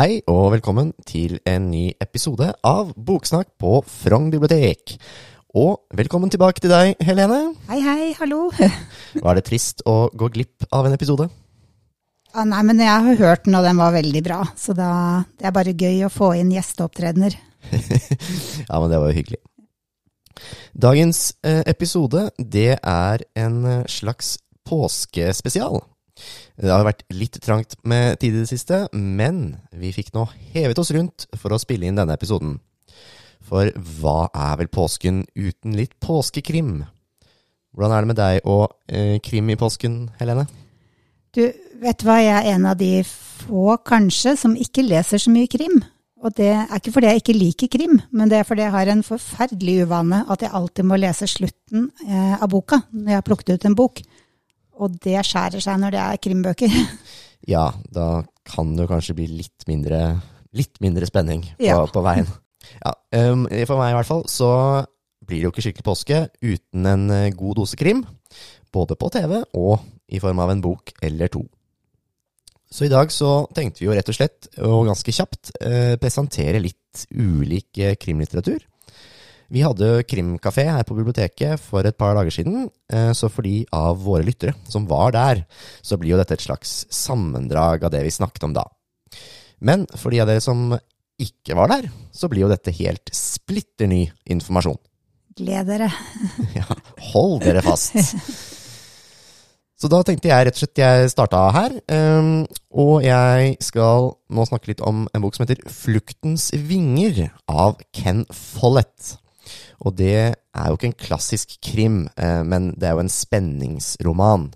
Hei og velkommen til en ny episode av Boksnakk på Frogn bibliotek. Og velkommen tilbake til deg, Helene. Hei, hei, hallo. Var det trist å gå glipp av en episode? Ah, nei, men jeg har hørt den, og den var veldig bra. Så da, det er bare gøy å få inn gjesteopptredener. ja, men det var jo hyggelig. Dagens eh, episode, det er en eh, slags påskespesial. Det har vært litt trangt med tid i det siste, men vi fikk nå hevet oss rundt for å spille inn denne episoden. For hva er vel påsken uten litt påskekrim? Hvordan er det med deg og eh, krim i påsken, Helene? Du, vet hva, jeg er en av de få, kanskje, som ikke leser så mye krim. Og det er ikke fordi jeg ikke liker krim, men det er fordi jeg har en forferdelig uvane at jeg alltid må lese slutten eh, av boka når jeg har plukket ut en bok. Og det skjærer seg når det er krimbøker. ja, da kan det kanskje bli litt mindre, litt mindre spenning på, Ja. på veien. Ja, um, for meg i hvert fall så blir det jo ikke skikkelig påske uten en eh, god dose krim. Både på TV og i form av en bok eller to. Så i dag så tenkte vi jo rett og slett, og ganske kjapt, eh, presentere litt ulik eh, krimlitteratur. Vi hadde krimkafé her på biblioteket for et par dager siden, eh, så for de av våre lyttere som var der, så blir jo dette et slags sammendrag av det vi snakket om da. Men for de av dere som ikke var der, så blir jo dette helt splitter ny informasjon. Gled dere. Ja, hold dere fast. Så da tenkte jeg rett og slett jeg starta her, ehm, og jeg skal nå snakke litt om en bok som heter Fluktens vinger av Ken Follett. Og det er jo ikke en klassisk krim, eh, men det er jo en spenningsroman.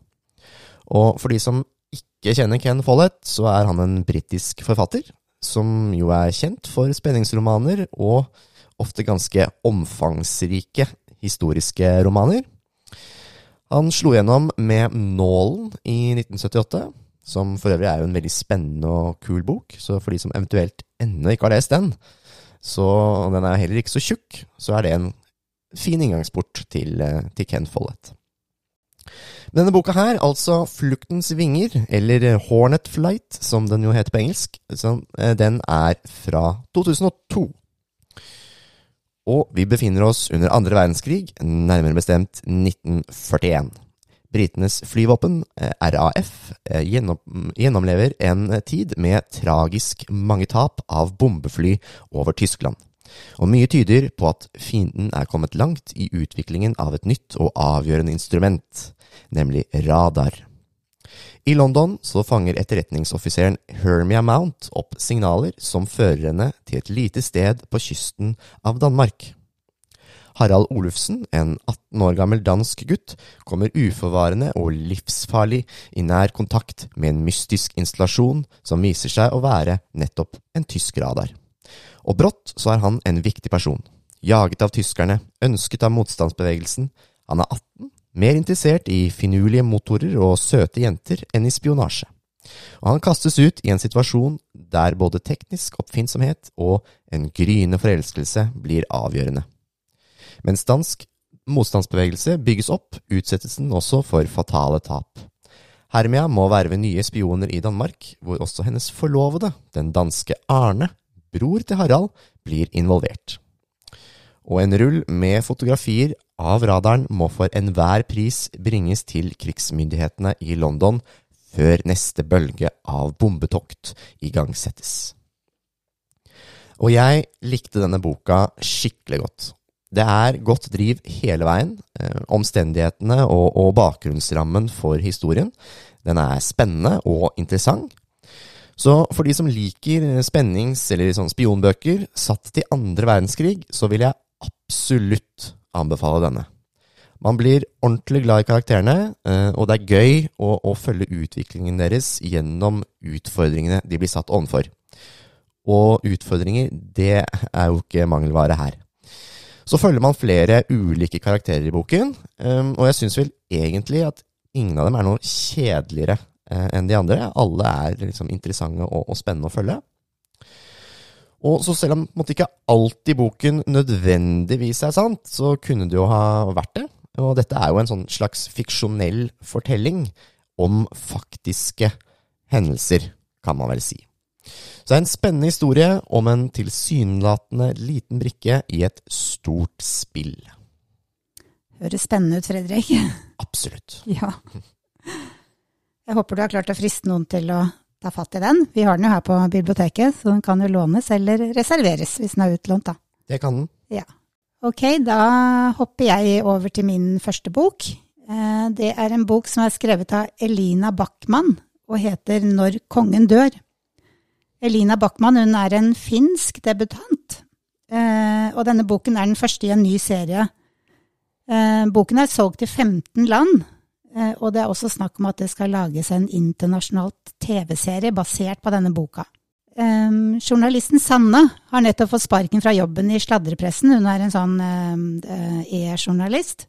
Og for de som ikke kjenner Ken Follett, så er han en britisk forfatter, som jo er kjent for spenningsromaner og ofte ganske omfangsrike historiske romaner. Han slo gjennom med Nålen i 1978, som for øvrig er jo en veldig spennende og kul bok. Så for de som eventuelt ennå ikke har lest den, så den er heller ikke så tjukk, så er det en fin inngangsport til, eh, til Ken Follett. Denne boka her, altså Fluktens vinger, eller Hornet Flight, som den jo heter på engelsk, eh, den er fra 2002. Og vi befinner oss under andre verdenskrig, nærmere bestemt 1941. Britenes flyvåpen, eh, RAF, eh, gjennom, gjennomlever en tid med tragisk mange tap av bombefly over Tyskland. Og mye tyder på at fienden er kommet langt i utviklingen av et nytt og avgjørende instrument, nemlig radar. I London så fanger etterretningsoffiseren Hermia Mount opp signaler som fører henne til et lite sted på kysten av Danmark. Harald Olufsen, en 18 år gammel dansk gutt, kommer uforvarende og livsfarlig i nær kontakt med en mystisk installasjon som viser seg å være nettopp en tysk radar. Og brått så er han en viktig person. Jaget av tyskerne, ønsket av motstandsbevegelsen. Han er 18, mer interessert i finurlige motorer og søte jenter enn i spionasje. Og han kastes ut i en situasjon der både teknisk oppfinnsomhet og en gryende forelskelse blir avgjørende. Mens dansk motstandsbevegelse bygges opp, utsettes den også for fatale tap. Hermia må verve nye spioner i Danmark, hvor også hennes forlovede, den danske Arne, bror til Harald, blir involvert. Og en rull med fotografier av radaren må for enhver pris bringes til krigsmyndighetene i London før neste bølge av bombetokt igangsettes. Og jeg likte denne boka skikkelig godt. Det er godt driv hele veien. Eh, omstendighetene og, og bakgrunnsrammen for historien. Den er spennende og interessant. Så for de som liker spennings- eller sånn spionbøker satt til andre verdenskrig, så vil jeg absolutt anbefale denne. Man blir ordentlig glad i karakterene, eh, og det er gøy å, å følge utviklingen deres gjennom utfordringene de blir satt overfor. Og utfordringer, det er jo ikke mangelvare her. Så følger man flere ulike karakterer i boken, um, og jeg syns vel egentlig at ingen av dem er noe kjedeligere eh, enn de andre. Alle er liksom interessante og, og spennende å følge. Og så selv om måtte ikke alt i boken nødvendigvis er sant, så kunne det jo ha vært det. Og dette er jo en sånn slags fiksjonell fortelling om faktiske hendelser, kan man vel si. Så det er en spennende historie om en tilsynelatende liten brikke i et stort spill. Høres spennende ut, Fredrik. Absolutt. Ja. Jeg håper du har klart å friste noen til å ta fatt i den. Vi har den jo her på biblioteket, så den kan jo lånes eller reserveres hvis den er utlånt, da. Det kan den. Ja. Ok, da hopper jeg over til min første bok. Eh, Det er en bok som er skrevet av Elina Backman og heter Når kongen dør. Elina Backman hun er en finsk debutant, eh, og denne boken er den første i en ny serie. Eh, Boken er solgt i 15 land, eh, og det er også snakk om at det skal lages en internasjonalt TV-serie basert på denne boka. Um, journalisten Sanne har nettopp fått sparken fra jobben i sladrepressen. Hun er en sånn e-journalist.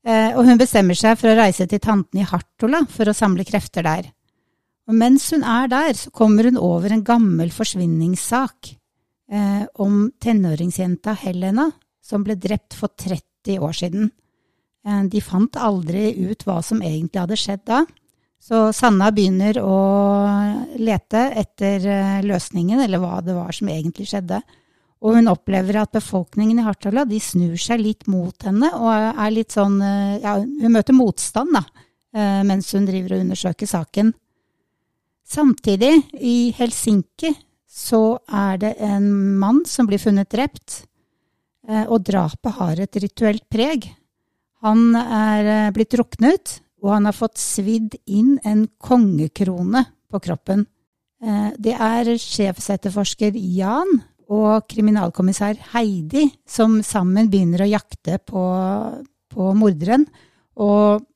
Uh, og hun bestemmer seg for å reise til tanten i Hartola for å samle krefter der. Og mens hun er der, så kommer hun over en gammel forsvinningssak eh, om tenåringsjenta Helena, som ble drept for 30 år siden. Eh, de fant aldri ut hva som egentlig hadde skjedd da. Så Sanna begynner å lete etter eh, løsningen, eller hva det var som egentlig skjedde. Og hun opplever at befolkningen i Hartala de snur seg litt mot henne, og er litt sånn eh, Ja, hun møter motstand, da, eh, mens hun driver og undersøker saken. Samtidig, i Helsinki, så er det en mann som blir funnet drept, og drapet har et rituelt preg. Han er blitt druknet, og han har fått svidd inn en kongekrone på kroppen. Det er sjefsetterforsker Jan og kriminalkommissær Heidi som sammen begynner å jakte på, på morderen. Og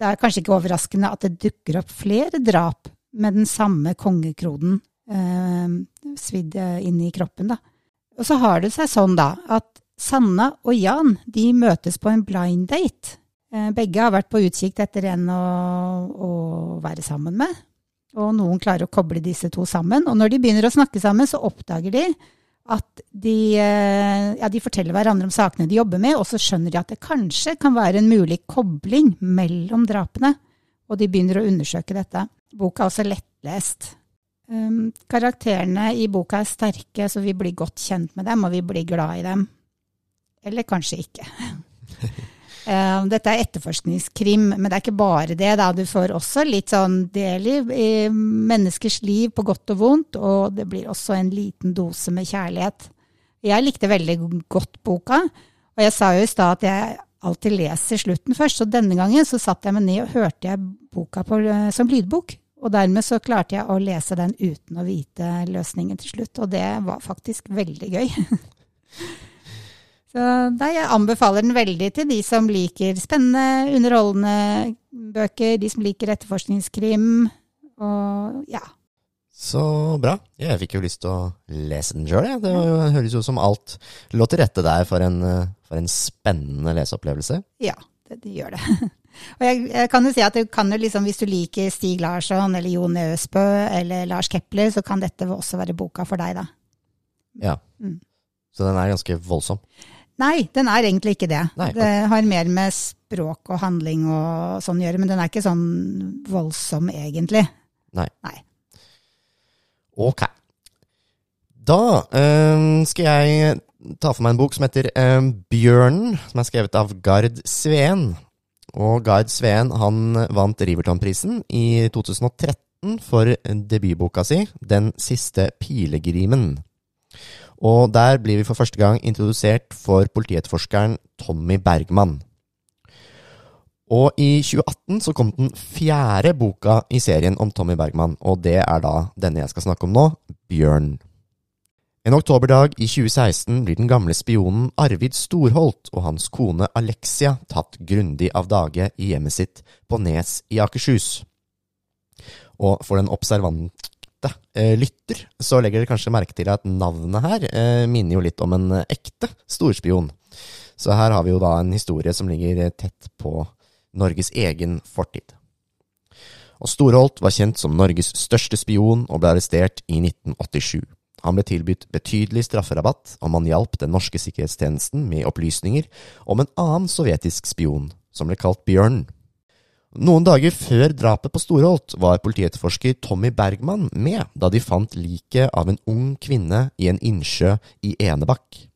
det er kanskje ikke overraskende at det dukker opp flere drap med den samme kongekronen eh, svidd inn i kroppen. Da. Og så har det seg sånn da at Sanna og Jan de møtes på en blind date. Begge har vært på utkikk etter en å, å, være sammen med. Og noen klarer å koble disse to sammen. Og når de begynner å snakke sammen, så oppdager de at de, ja, de forteller hverandre om sakene de jobber med, og så skjønner de at det kanskje kan være en mulig kobling mellom drapene. Og de begynner å undersøke dette. Boka er også lettlest. Um, karakterene i boka er sterke, så vi blir godt kjent med dem, og vi blir glad i dem. Eller kanskje ikke. um, dette er etterforskningskrim, men det er ikke bare det. Da. Du får også litt sånn del i, i, menneskers liv på godt og vondt, og det blir også en liten dose med kjærlighet. Jeg likte veldig godt boka, og jeg sa jo i stad at jeg alltid leser slutten først, så denne gangen så satt jeg meg ned og hørte jeg boka på, som lydbok. Og dermed så klarte jeg å lese den uten å vite løsningen til slutt, og det var faktisk veldig gøy. Så nei, jeg anbefaler den veldig til de som liker spennende, underholdende bøker, de som liker etterforskningskrim, og ja. Så bra. Jeg fikk jo lyst til å lese den sjøl, jeg. Det jo, høres jo som alt lå til rette der for en, for en spennende leseopplevelse. Ja, det, det gjør det. Og jeg, jeg, kan jo si at du kan jo liksom, Hvis du liker Stig Larsson eller Jon Øsbø eller Lars Kepler, så kan dette også være boka for deg, da. Ja. Mm. Så den er ganske voldsom? Nei, den er egentlig ikke det. Nei, det har mer med språk og handling og sånn å gjøre, men den er ikke sånn voldsom egentlig. Nei. Nei. Ok. Da um, skal jeg ta for meg en bok som heter um, Bjørnen, som er skrevet av Gard Sveen. Og Gard Sveen han vant Riverton-prisen i 2013 for debutboka si Den siste pilegrimen. Og der blir vi for første gang introdusert for politietterforskeren Tommy Bergman. Og i 2018 så kom den fjerde boka i serien om Tommy Bergman, og det er da denne jeg skal snakke om nå, Bjørn. En oktoberdag i 2016 blir den gamle spionen Arvid Storholt og hans kone Alexia tatt grundig av dage i hjemmet sitt på Nes i Akershus. Og for den observante eh, lytter, så legger dere kanskje merke til at navnet her eh, minner jo litt om en ekte storspion. Så her har vi jo da en historie som ligger tett på Norges egen fortid. Og Storholt var kjent som Norges største spion og ble arrestert i 1987. Han ble tilbudt betydelig strafferabatt om han hjalp den norske sikkerhetstjenesten med opplysninger om en annen sovjetisk spion, som ble kalt Bjørn. Noen dager før drapet på Storholt var politietterforsker Tommy Bergman med da de fant liket av en ung kvinne i en innsjø i Enebakk.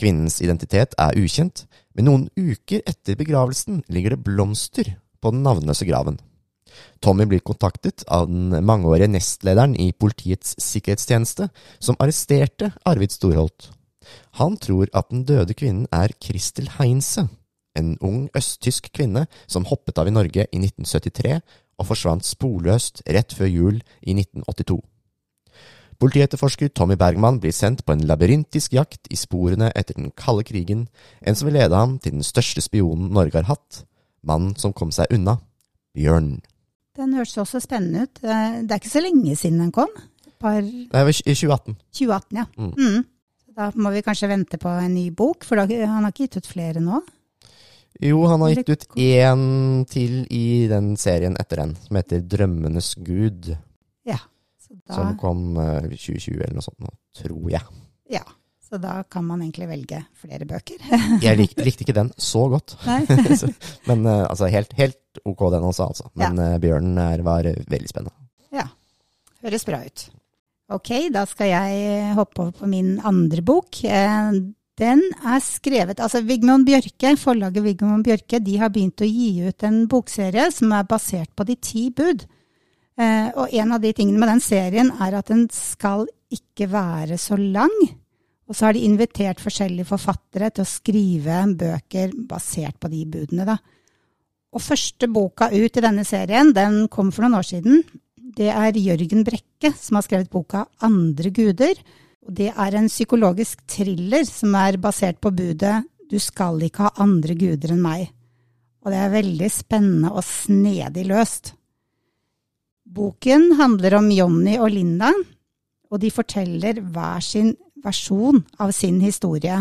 Kvinnens identitet er ukjent, men noen uker etter begravelsen ligger det blomster på den navnløse graven. Tommy blir kontaktet av den mangeårige nestlederen i Politiets sikkerhetstjeneste, som arresterte Arvid Storholt. Han tror at den døde kvinnen er Kristel Heinze, en ung østtysk kvinne som hoppet av i Norge i 1973 og forsvant sporløst rett før jul i 1982. Politietterforsker Tommy Bergman blir sendt på en labyrintisk jakt i sporene etter den kalde krigen, en som vil lede ham til den største spionen Norge har hatt, mannen som kom seg unna, Bjørn. Den hørtes også spennende ut. Det er ikke så lenge siden den kom. Par Det var i 2018. 2018, ja. Mm. Mm. Da må vi kanskje vente på en ny bok, for da, han har ikke gitt ut flere nå. Jo, han har gitt ut én til i den serien etter den, som heter Drømmenes gud. Ja. Så da, Som kom eh, 2020 eller noe sånt, tror jeg. ja. så da kan man egentlig velge flere bøker. Jeg lik, likte ikke den så godt. Så- Men eh, altså, helt, helt ok den også, altså. Men eh, Bjørnen er, var veldig spennende. Ja. Høres bra ut. Ok, da skal jeg hoppe over på min andre bok. Den er skrevet Altså, Vigmund Bjørke, forlaget Vigmund Bjørke, de har begynt å gi ut en bokserie som er basert på De ti bud. Eh, Og en av de tingene med den serien er at den skal ikke være så lang. Og så har de invitert forskjellige forfattere til å skrive bøker basert på de budene, da. Og første boka ut i denne serien, den kom for noen år siden. Det er Jørgen Brekke som har skrevet boka Andre guder. Og det er en psykologisk thriller som er basert på budet Du skal ikke ha andre guder enn meg. Og det er veldig spennende og snedig løst. Boken handler om Jonny og Linda, og de forteller hver sin versjon av sin historie.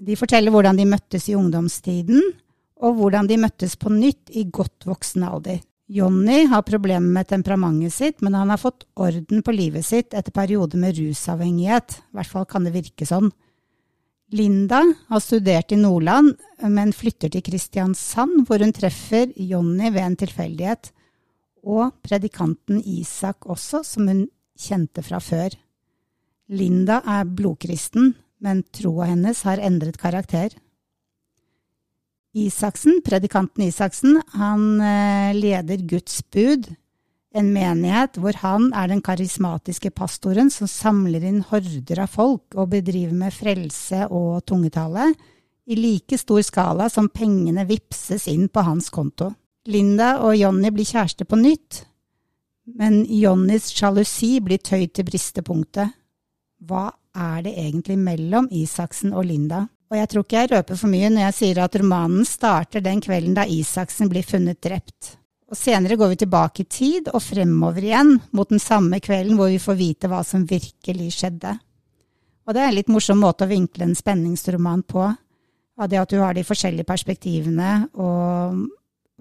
De forteller hvordan de møttes i ungdomstiden, og hvordan de møttes på nytt i godt voksen alder. Jonny har problemer med temperamentet sitt, men han har fått orden på livet sitt etter perioder med rusavhengighet. I hvert fall kan det virke sånn. Linda har studert i Nordland, men flytter til Kristiansand, hvor hun treffer Jonny ved en tilfeldighet. Og predikanten Isak også, som hun kjente fra før. Linda er blodkristen, men troa hennes har endret karakter. Isaksen, predikanten Isaksen, han eh, leder Guds bud, en menighet hvor han er den karismatiske pastoren som samler inn horder av folk og bedriver med frelse og tungetale, i like stor skala som pengene vipses inn på hans konto. Linda og Jonny blir kjærester på nytt, men Jonnys sjalusi blir tøyd til bristepunktet. Hva er det egentlig mellom Isaksen og Linda? Og jeg tror ikke jeg røper for mye når jeg sier at romanen starter den kvelden da Isaksen blir funnet drept. Og senere går vi tilbake i tid og fremover igjen mot den samme kvelden hvor vi får vite hva som virkelig skjedde. Og det er en litt morsom måte å vinkle en spenningsroman på. Av det at du har de forskjellige perspektivene, og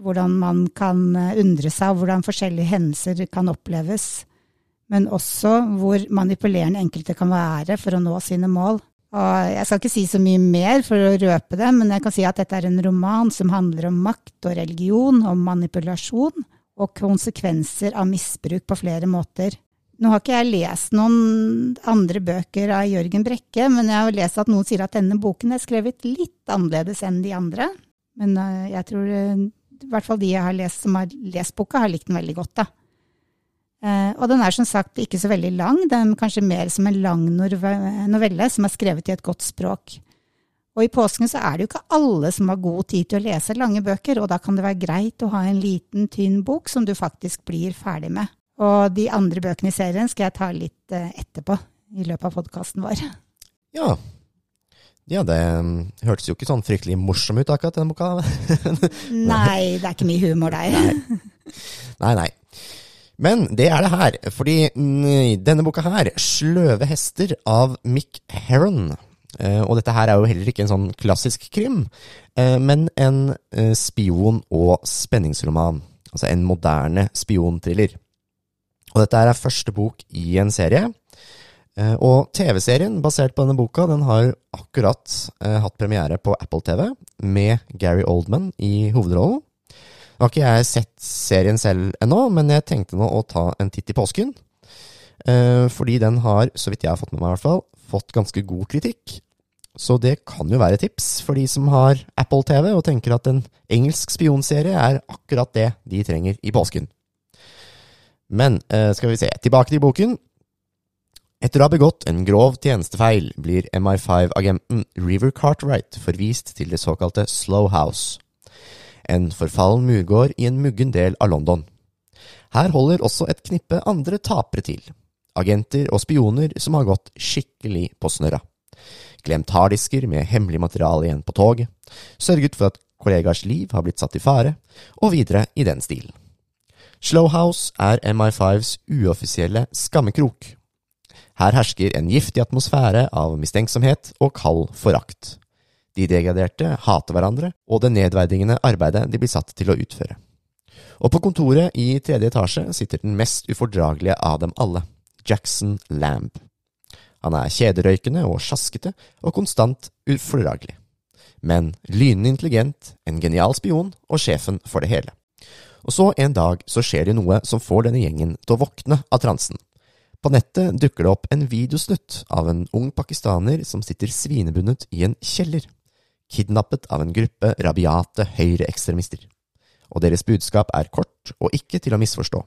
hvordan man kan undre seg, og hvordan forskjellige hendelser kan oppleves. Men også hvor manipulerende enkelte kan være for å nå sine mål. Og jeg skal ikke si så mye mer for å røpe det, men jeg kan si at dette er en roman som handler om makt og religion, om manipulasjon og konsekvenser av misbruk på flere måter. Nå har ikke jeg lest noen andre bøker av Jørgen Brekke, men jeg har lest at noen sier at denne boken er skrevet litt annerledes enn de andre. Men eh, jeg tror eh, i hvert fall de jeg har lest som har lest boka, har likt den veldig godt, da. Eh, og den er som sagt ikke så veldig lang, den er kanskje mer som en lang novelle som er skrevet i et godt språk. Og i påsken så er det jo ikke alle som har god tid til å lese lange bøker, og da kan det være greit å ha en liten, tynn bok som du faktisk blir ferdig med. Og de andre bøkene i serien skal jeg ta litt eh, etterpå, i løpet av podkasten vår. Ja. Ja, det mm, hørtes jo ikke sånn fryktelig morsom ut, akkurat den boka. Nei, det er ikke mye humor der. Nei, nei. Men det er det her, fordi mm, denne boka her, 'Sløve hester' av Mick Heron eh, Og dette her er jo heller ikke en sånn klassisk krim, eh, men en eh, spion- og spenningsroman. Altså en moderne spionthriller. Og dette er første bok i en serie. Eh, Og TV-serien basert på denne boka den har akkurat eh, hatt premiere på Apple TV med Gary Oldman i hovedrollen. Nå har ikke jeg sett serien selv ennå, men jeg tenkte nå å ta en titt i påsken. Eh, fordi den har, så vidt jeg har fått med meg i hvert fall, fått ganske god kritikk. Så det kan jo være tips for de som har Apple TV og tenker at en engelsk spionserie er akkurat det de trenger i påsken. Men eh, skal vi se, tilbake til boken. Etter å ha begått en grov tjenestefeil blir MI5-agenten River Cartwright forvist til det såkalte Slow House, en forfallen murgård i en muggen del av London. Her holder også et knippe andre tapere til, agenter og spioner som har gått skikkelig på snørra. Glemt harddisker med hemmelig materiale igjen på toget, sørget for at kollegaers liv har blitt satt i fare, og videre i den stilen. Slowhouse er MI5s uoffisielle skammekrok. Her hersker en giftig atmosfære av mistenksomhet og kald forakt. De degraderte hater hverandre og det nedverdigende arbeidet de blir satt til å utføre. Og på kontoret i tredje etasje sitter den mest ufordragelige av dem alle, Jackson Lamb. Han er kjederøykende og sjaskete og konstant ufordragelig. Men lynende intelligent, en genial spion og sjefen for det hele. Og så en dag så skjer det noe som får denne gjengen til å våkne av transen. På nettet dukker det opp en videosnutt av en ung pakistaner som sitter svinebundet i en kjeller, kidnappet av en gruppe rabiate høyreekstremister. Og deres budskap er kort og ikke til å misforstå.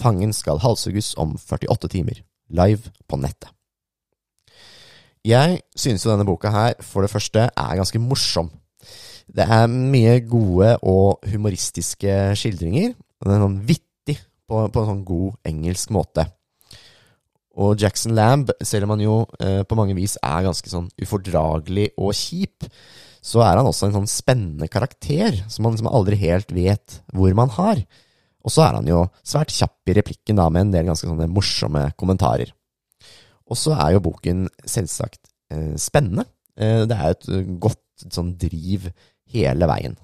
Fangen skal halshugges om 48 timer, live på nettet. Jeg synes jo denne boka her, for det første, er ganske morsom. Det er mye gode og humoristiske skildringer. Og den er sånn vittig på, på en sånn god engelsk måte. Og Jackson Lamb, selv om han jo eh, på mange vis er ganske sånn ufordragelig og kjip, så er han også en sånn spennende karakter som man liksom aldri helt vet hvor man har. Og så er han jo svært kjapp i replikken da, med en del ganske sånne morsomme kommentarer. Og så er jo boken selvsagt eh, spennende. Eh, det er jo et godt sånn driv hele veien.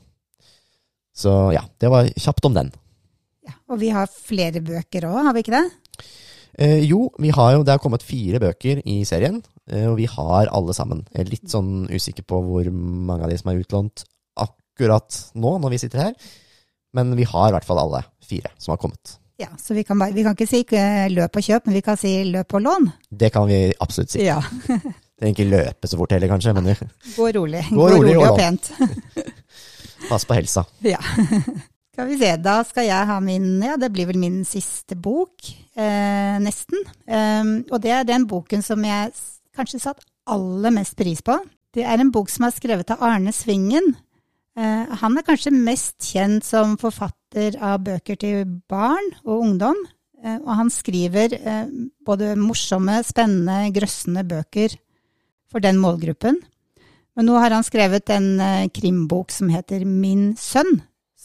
Så ja, det var kjapt om den. Ja, og vi har flere bøker òg, har vi ikke det? Eh, jo, vi har jo, det har kommet fire bøker i serien, eh, og vi har alle sammen. Jeg er litt sånn usikker på hvor mange av de som er utlånt akkurat nå, når vi sitter her. Men vi har i hvert fall alle fire som har kommet. Ja, Så vi kan, bare, vi kan ikke si eh, løp og kjøp, men vi kan si løp og lån. Det kan vi absolutt si. Ja. Det er ikke løpe så fort heller, kanskje, men Gå rolig. Gå rolig og og pent. pass på helsa. Ja. Skal vi se, da skal jeg ha min Ja, det blir vel min siste bok. Eh, nesten. Um, og det er den boken som jeg kanskje satt aller mest pris på. Det er en bok som er skrevet av Arne Svingen. Eh, han er kanskje mest kjent som forfatter av bøker til barn og ungdom. Eh, og han skriver både morsomme, spennende, grøssende bøker for den målgruppen. Men nå har han skrevet en krimbok som heter Min sønn,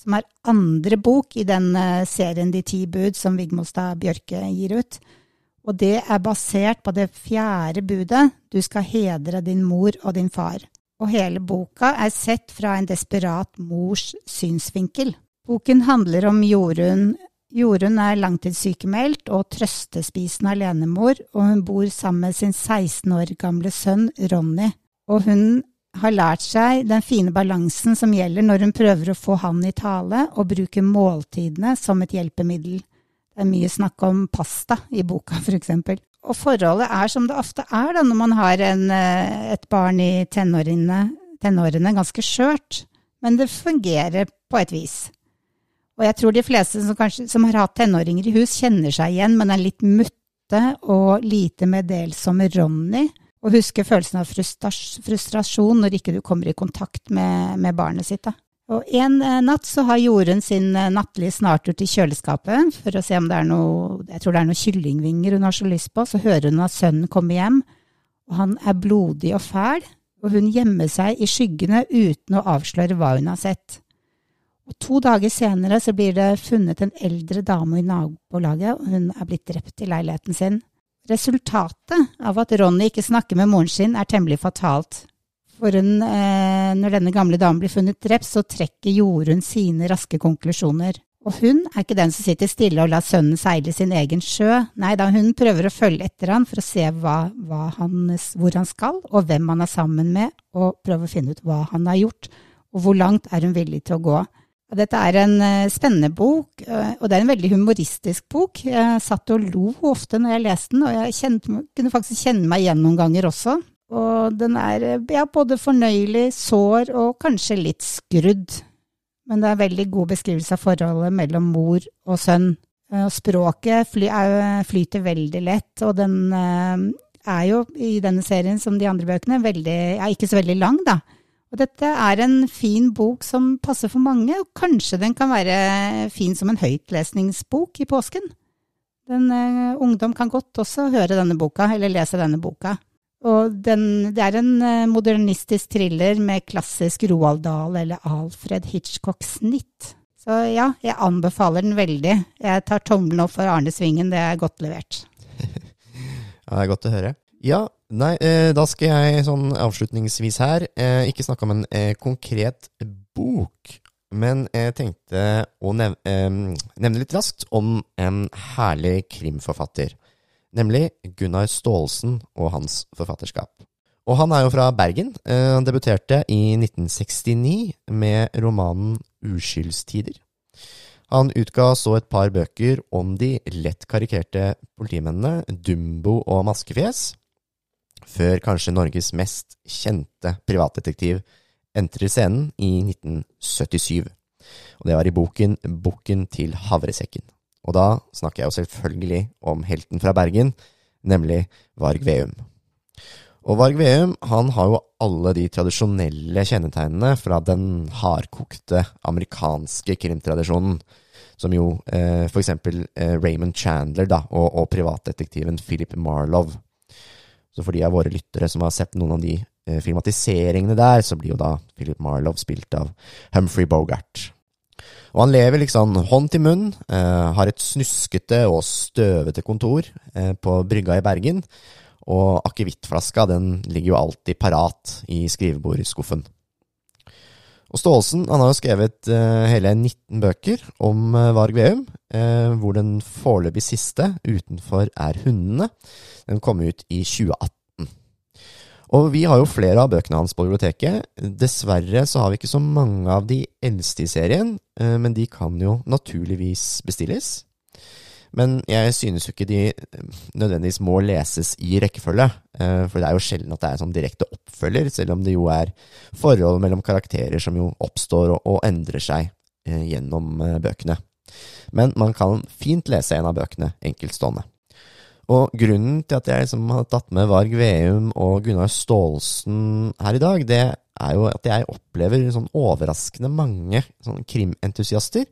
som er andre bok i den eh, serien De ti bud som Vigmostad Bjørke gir ut. Og det er basert på det fjerde budet, du skal hedre din mor og din far. Og hele boka er sett fra en desperat mors synsvinkel. Boken handler om Jorunn. Jorunn er langtidssykemeldt og trøstespisende alenemor, og hun bor sammen med sin 16 år gamle sønn Ronny. Og hun har lært seg den fine balansen som gjelder når hun prøver å få han i tale og bruke måltidene som et hjelpemiddel. Det er mye snakk om pasta i boka, for eksempel. Og forholdet er som det ofte er da, når man har en, eh, et barn i tenårene, tenårene ganske skjørt. Men det fungerer på et vis. Og jeg tror de fleste som, kanskje, som har hatt tenåringer i hus, kjenner seg igjen, men er litt mutte og lite meddelsomme Ronny. Og huske følelsen av frustrasjon når ikke du kommer i kontakt med, med barnet sitt. Da. Og en eh, natt så har Jorunn sin eh, nattlige snartur til kjøleskapet for å se om det er noe Jeg tror det er noen kyllingvinger hun har så lyst på. Så hører hun at sønnen kommer hjem, og han er blodig og fæl. Og hun gjemmer seg i skyggene uten å avsløre hva hun har sett. Og To dager senere så blir det funnet en eldre dame i nabolaget, og hun er blitt drept i leiligheten sin. Resultatet av at Ronny ikke snakker med moren sin, er temmelig fatalt. For hun, eh, når denne gamle damen blir funnet drept, så trekker Jorunn sine raske konklusjoner. Og hun er ikke den som sitter stille og lar sønnen seile sin egen sjø. Nei da, hun prøver å følge etter han for å se hva, hva han, hvor han skal, og hvem han er sammen med, og prøve å finne ut hva han har gjort, og hvor langt er hun villig til å gå. Dette er en eh, spennende bok, eh, og det er en veldig humoristisk bok. Jeg satt og lo ofte når jeg leste den, og jeg kjente, kunne faktisk kjenne meg igjen noen ganger også. Og den er eh, ja, både fornøyelig, sår og kanskje litt skrudd. Men det er en veldig god beskrivelse av forholdet mellom mor og sønn. Språket fly, er, flyter veldig lett, og den er jo i denne serien som de andre bøkene veldig, ja, ikke så veldig lang, da. Og dette er en fin bok som passer for mange, og kanskje den kan være fin som en høytlesningsbok i påsken. Den, uh, ungdom kan godt også høre denne boka, eller lese denne boka. Og den, det er en uh, modernistisk thriller med klassisk Roald Dahl eller Alfred Hitchcock-snitt. Så ja, jeg anbefaler den veldig. Jeg tar tommelen opp for Arne Svingen, det er godt levert. ja, det er godt å høre. Ja, Nei, eh, da skal jeg sånn avslutningsvis her eh, ikke snakke om en eh, konkret bok, men jeg tenkte å nev nevne litt raskt om en herlig krimforfatter. Nemlig Gunnar Staalesen og hans forfatterskap. Og han er jo fra Bergen. Han debuterte i 1969 med romanen Uskyldstider. Han utga så et par bøker om de lett karikerte politimennene Dumbo og Maskefjes før kanskje Norges mest kjente privatdetektiv entrer scenen i 1977. Og det var i boken Bukken til havresekken. Og da snakker jeg jo selvfølgelig om helten fra Bergen, nemlig Varg Veum. Og Varg Veum han har jo alle de tradisjonelle kjennetegnene fra den hardkokte amerikanske krimtradisjonen, som jo eh, for eksempel eh, Raymond Chandler da, og, og privatdetektiven Philip Marlowe så for de av våre lyttere som har sett noen av de eh, filmatiseringene der, så blir jo da Philip Marlowe spilt av Humphrey Bogart. Og han lever liksom hånd til munn, eh, har et snuskete og støvete kontor eh, på brygga i Bergen, og akevittflaska den ligger jo alltid parat i skrivebordskuffen. Og Staalesen har jo skrevet uh, hele 19 bøker om uh, Varg Veum, uh, hvor den foreløpig siste, 'Utenfor er hundene', den kom ut i 2018. Og vi har jo flere av bøkene hans på biblioteket. Dessverre så har vi ikke så mange av de eldste i serien, men de kan jo naturligvis bestilles. Men jeg synes jo ikke de nødvendigvis må leses i rekkefølge. Eh, for det er jo sjelden at det er en sånn direkte oppfølger, selv om det jo er forhold mellom karakterer som jo oppstår og, endrer seg eh, gjennom bøkene. Men man kan fint lese en av bøkene enkeltstående. Og grunnen til at jeg liksom har tatt med Varg Veum og Gunnar Staalesen her i dag, det er jo at jeg opplever sånn overraskende mange sånn krimentusiaster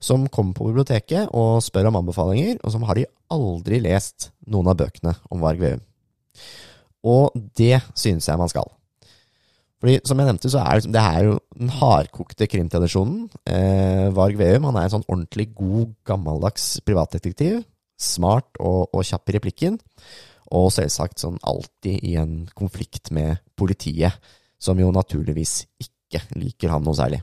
som kommer på biblioteket og spør om anbefalinger, og som har de aldri lest noen av bøkene om Varg Veum. Og det synes jeg man skal. Fordi, som jeg nevnte, så er det, det er jo den hardkokte krimtradisjonen. Eh, Varg Veum han er en sånn ordentlig god, gammeldags privatdetektiv smart og, og kjapp i replikken. Og selvsagt sånn alltid i en konflikt med politiet, som jo naturligvis ikke liker han noe særlig.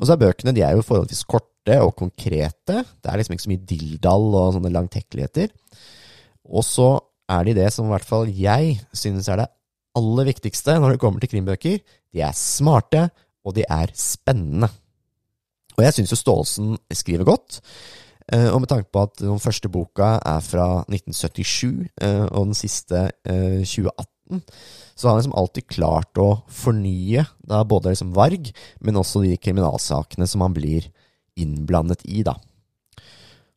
Og så er bøkene de er jo forholdsvis korte og konkrete. Det er liksom ikke så mye dilldall og sånne langtekkeligheter. Og så er de det som i hvert fall jeg synes er det aller viktigste når det kommer til krimbøker. De er smarte, og de er spennende. Og jeg syns jo Staalesen skriver godt. Eh, og med tanke på at den første boka er fra 1977, eh, og den siste 2018, eh, så har han liksom alltid klart å fornye da både liksom Varg, men også de kriminalsakene som han blir innblandet i, da.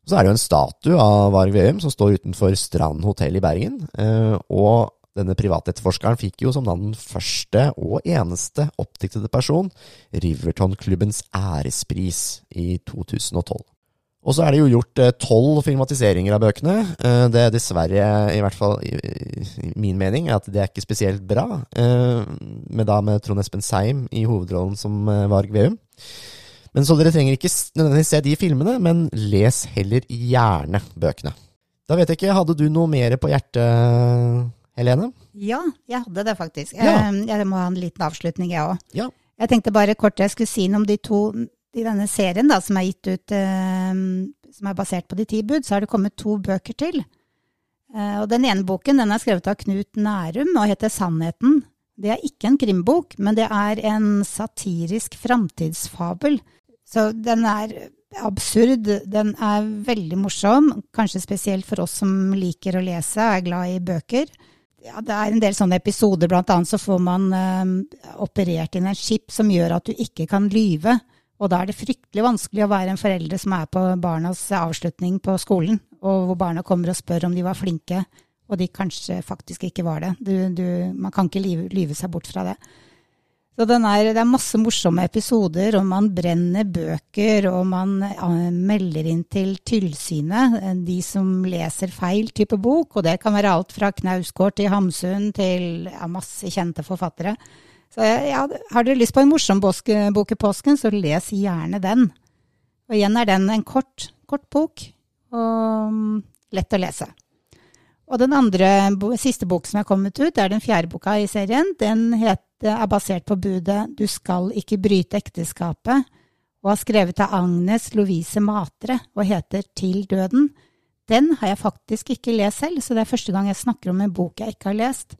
Så er det jo en statue av Varg Veum som står utenfor Strand hotell i Bergen. Og denne privatetterforskeren fikk jo som den første og eneste oppdiktede person Riverton-klubbens ærespris i 2012. Og så er det jo gjort eh, tolv filmatiseringer av bøkene. Eh, det er dessverre, i hvert fall i, min mening, at det er ikke spesielt bra. Eh, med da med Trond Espen Seim i hovedrollen som Varg Veum. Men Så dere trenger ikke nødvendigvis se de filmene, men les heller gjerne bøkene. Da vet jeg ikke, hadde du noe mer på hjertet, Helene? Ja, jeg hadde det faktisk. Ja. Jeg må ha en liten avslutning, jeg òg. Ja. Jeg tenkte bare kort jeg skulle si noe om de to i denne serien da, som er gitt ut, som er basert på De ti bud, så har det kommet to bøker til. Eh, og den ene boken den er skrevet av Knut Nærum og heter Sannheten. Det er ikke en krimbok, men det er en satirisk framtidsfabel Så den er absurd. Den er veldig morsom, kanskje spesielt for oss som liker å lese og er glad i bøker. Ja, det er en del sånne episoder, blant annet så får man eh, operert inn en skip som gjør at du ikke kan lyve. Og da er det fryktelig vanskelig å være en forelder som er på barnas avslutning på skolen, og hvor barna kommer og spør om de var flinke, og de kanskje faktisk ikke var det. Du, du, man kan ikke lyve, lyve seg bort fra det. Så er, det er masse morsomme episoder, og man brenner bøker, og man uh, melder inn til tilsynet eh, de som leser feil type bok, og det kan være alt fra Knausgård til Hamsun til ja, masse kjente forfattere. Så ja, har dere lyst på en morsom bok i påsken, så les gjerne den. Og igjen er den en kort, kort bok, og um, lett å lese. Og den andre, siste bok som er kommet ut, det er den fjerde boka i serien. Den heter, er basert på budet 'Du skal ikke bryte ekteskapet', og er skrevet av Agnes Lovise Matre og heter 'Til døden'. Den har jeg faktisk ikke lest selv, så det er første gang jeg snakker om en bok jeg ikke har lest.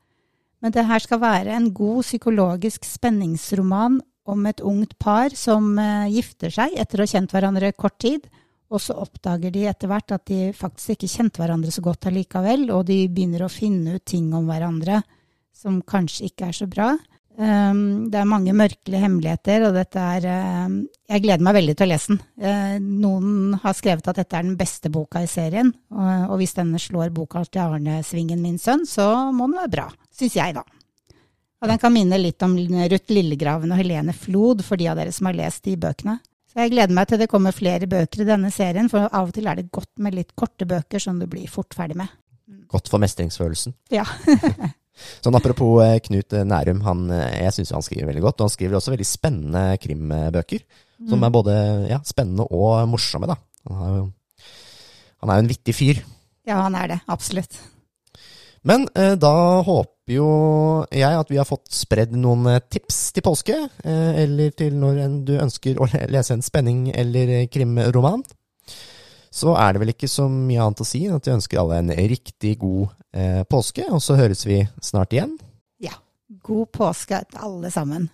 Men det her skal være en god psykologisk spenningsroman om et ungt par som eh, gifter seg etter å ha kjent hverandre kort tid og så oppdager de etter hvert at de faktisk ikke kjente hverandre så godt allikevel, og de begynner å finne ut ting om hverandre som kanskje ikke er så bra. Um, det er mange mørkelige hemmeligheter, og dette er um, Jeg gleder meg veldig til å lese den. Uh, noen har skrevet at dette er den beste boka i serien, og, og hvis denne slår boka til Arne Svingen, min sønn, så må den være bra. Syns jeg, da. Og den kan minne litt om Ruth Lillegraven og Helene Flod, for de av dere som har lest de bøkene. Så jeg gleder meg til det kommer flere bøker i denne serien, for av og til er det godt med litt korte bøker som du blir fort ferdig med. Godt for mestringsfølelsen. Ja. sånn apropos eh, Knut Nærum, han, eh, jeg syns han skriver veldig godt. Og han skriver også veldig spennende krimbøker. Mm. Som er både ja, spennende og morsomme, da. Han er jo han er jo en vittig fyr. Ja, han er det. Absolutt. Men eh, da håper jo jeg at vi har fått spredd noen eh, tips til påske, eh, eller til når du ønsker å lese en spenning- eller krimroman. Så er det vel ikke så mye annet å si enn at vi ønsker alle en riktig god eh, påske, og så høres vi snart igjen. Ja. God påske til alle sammen.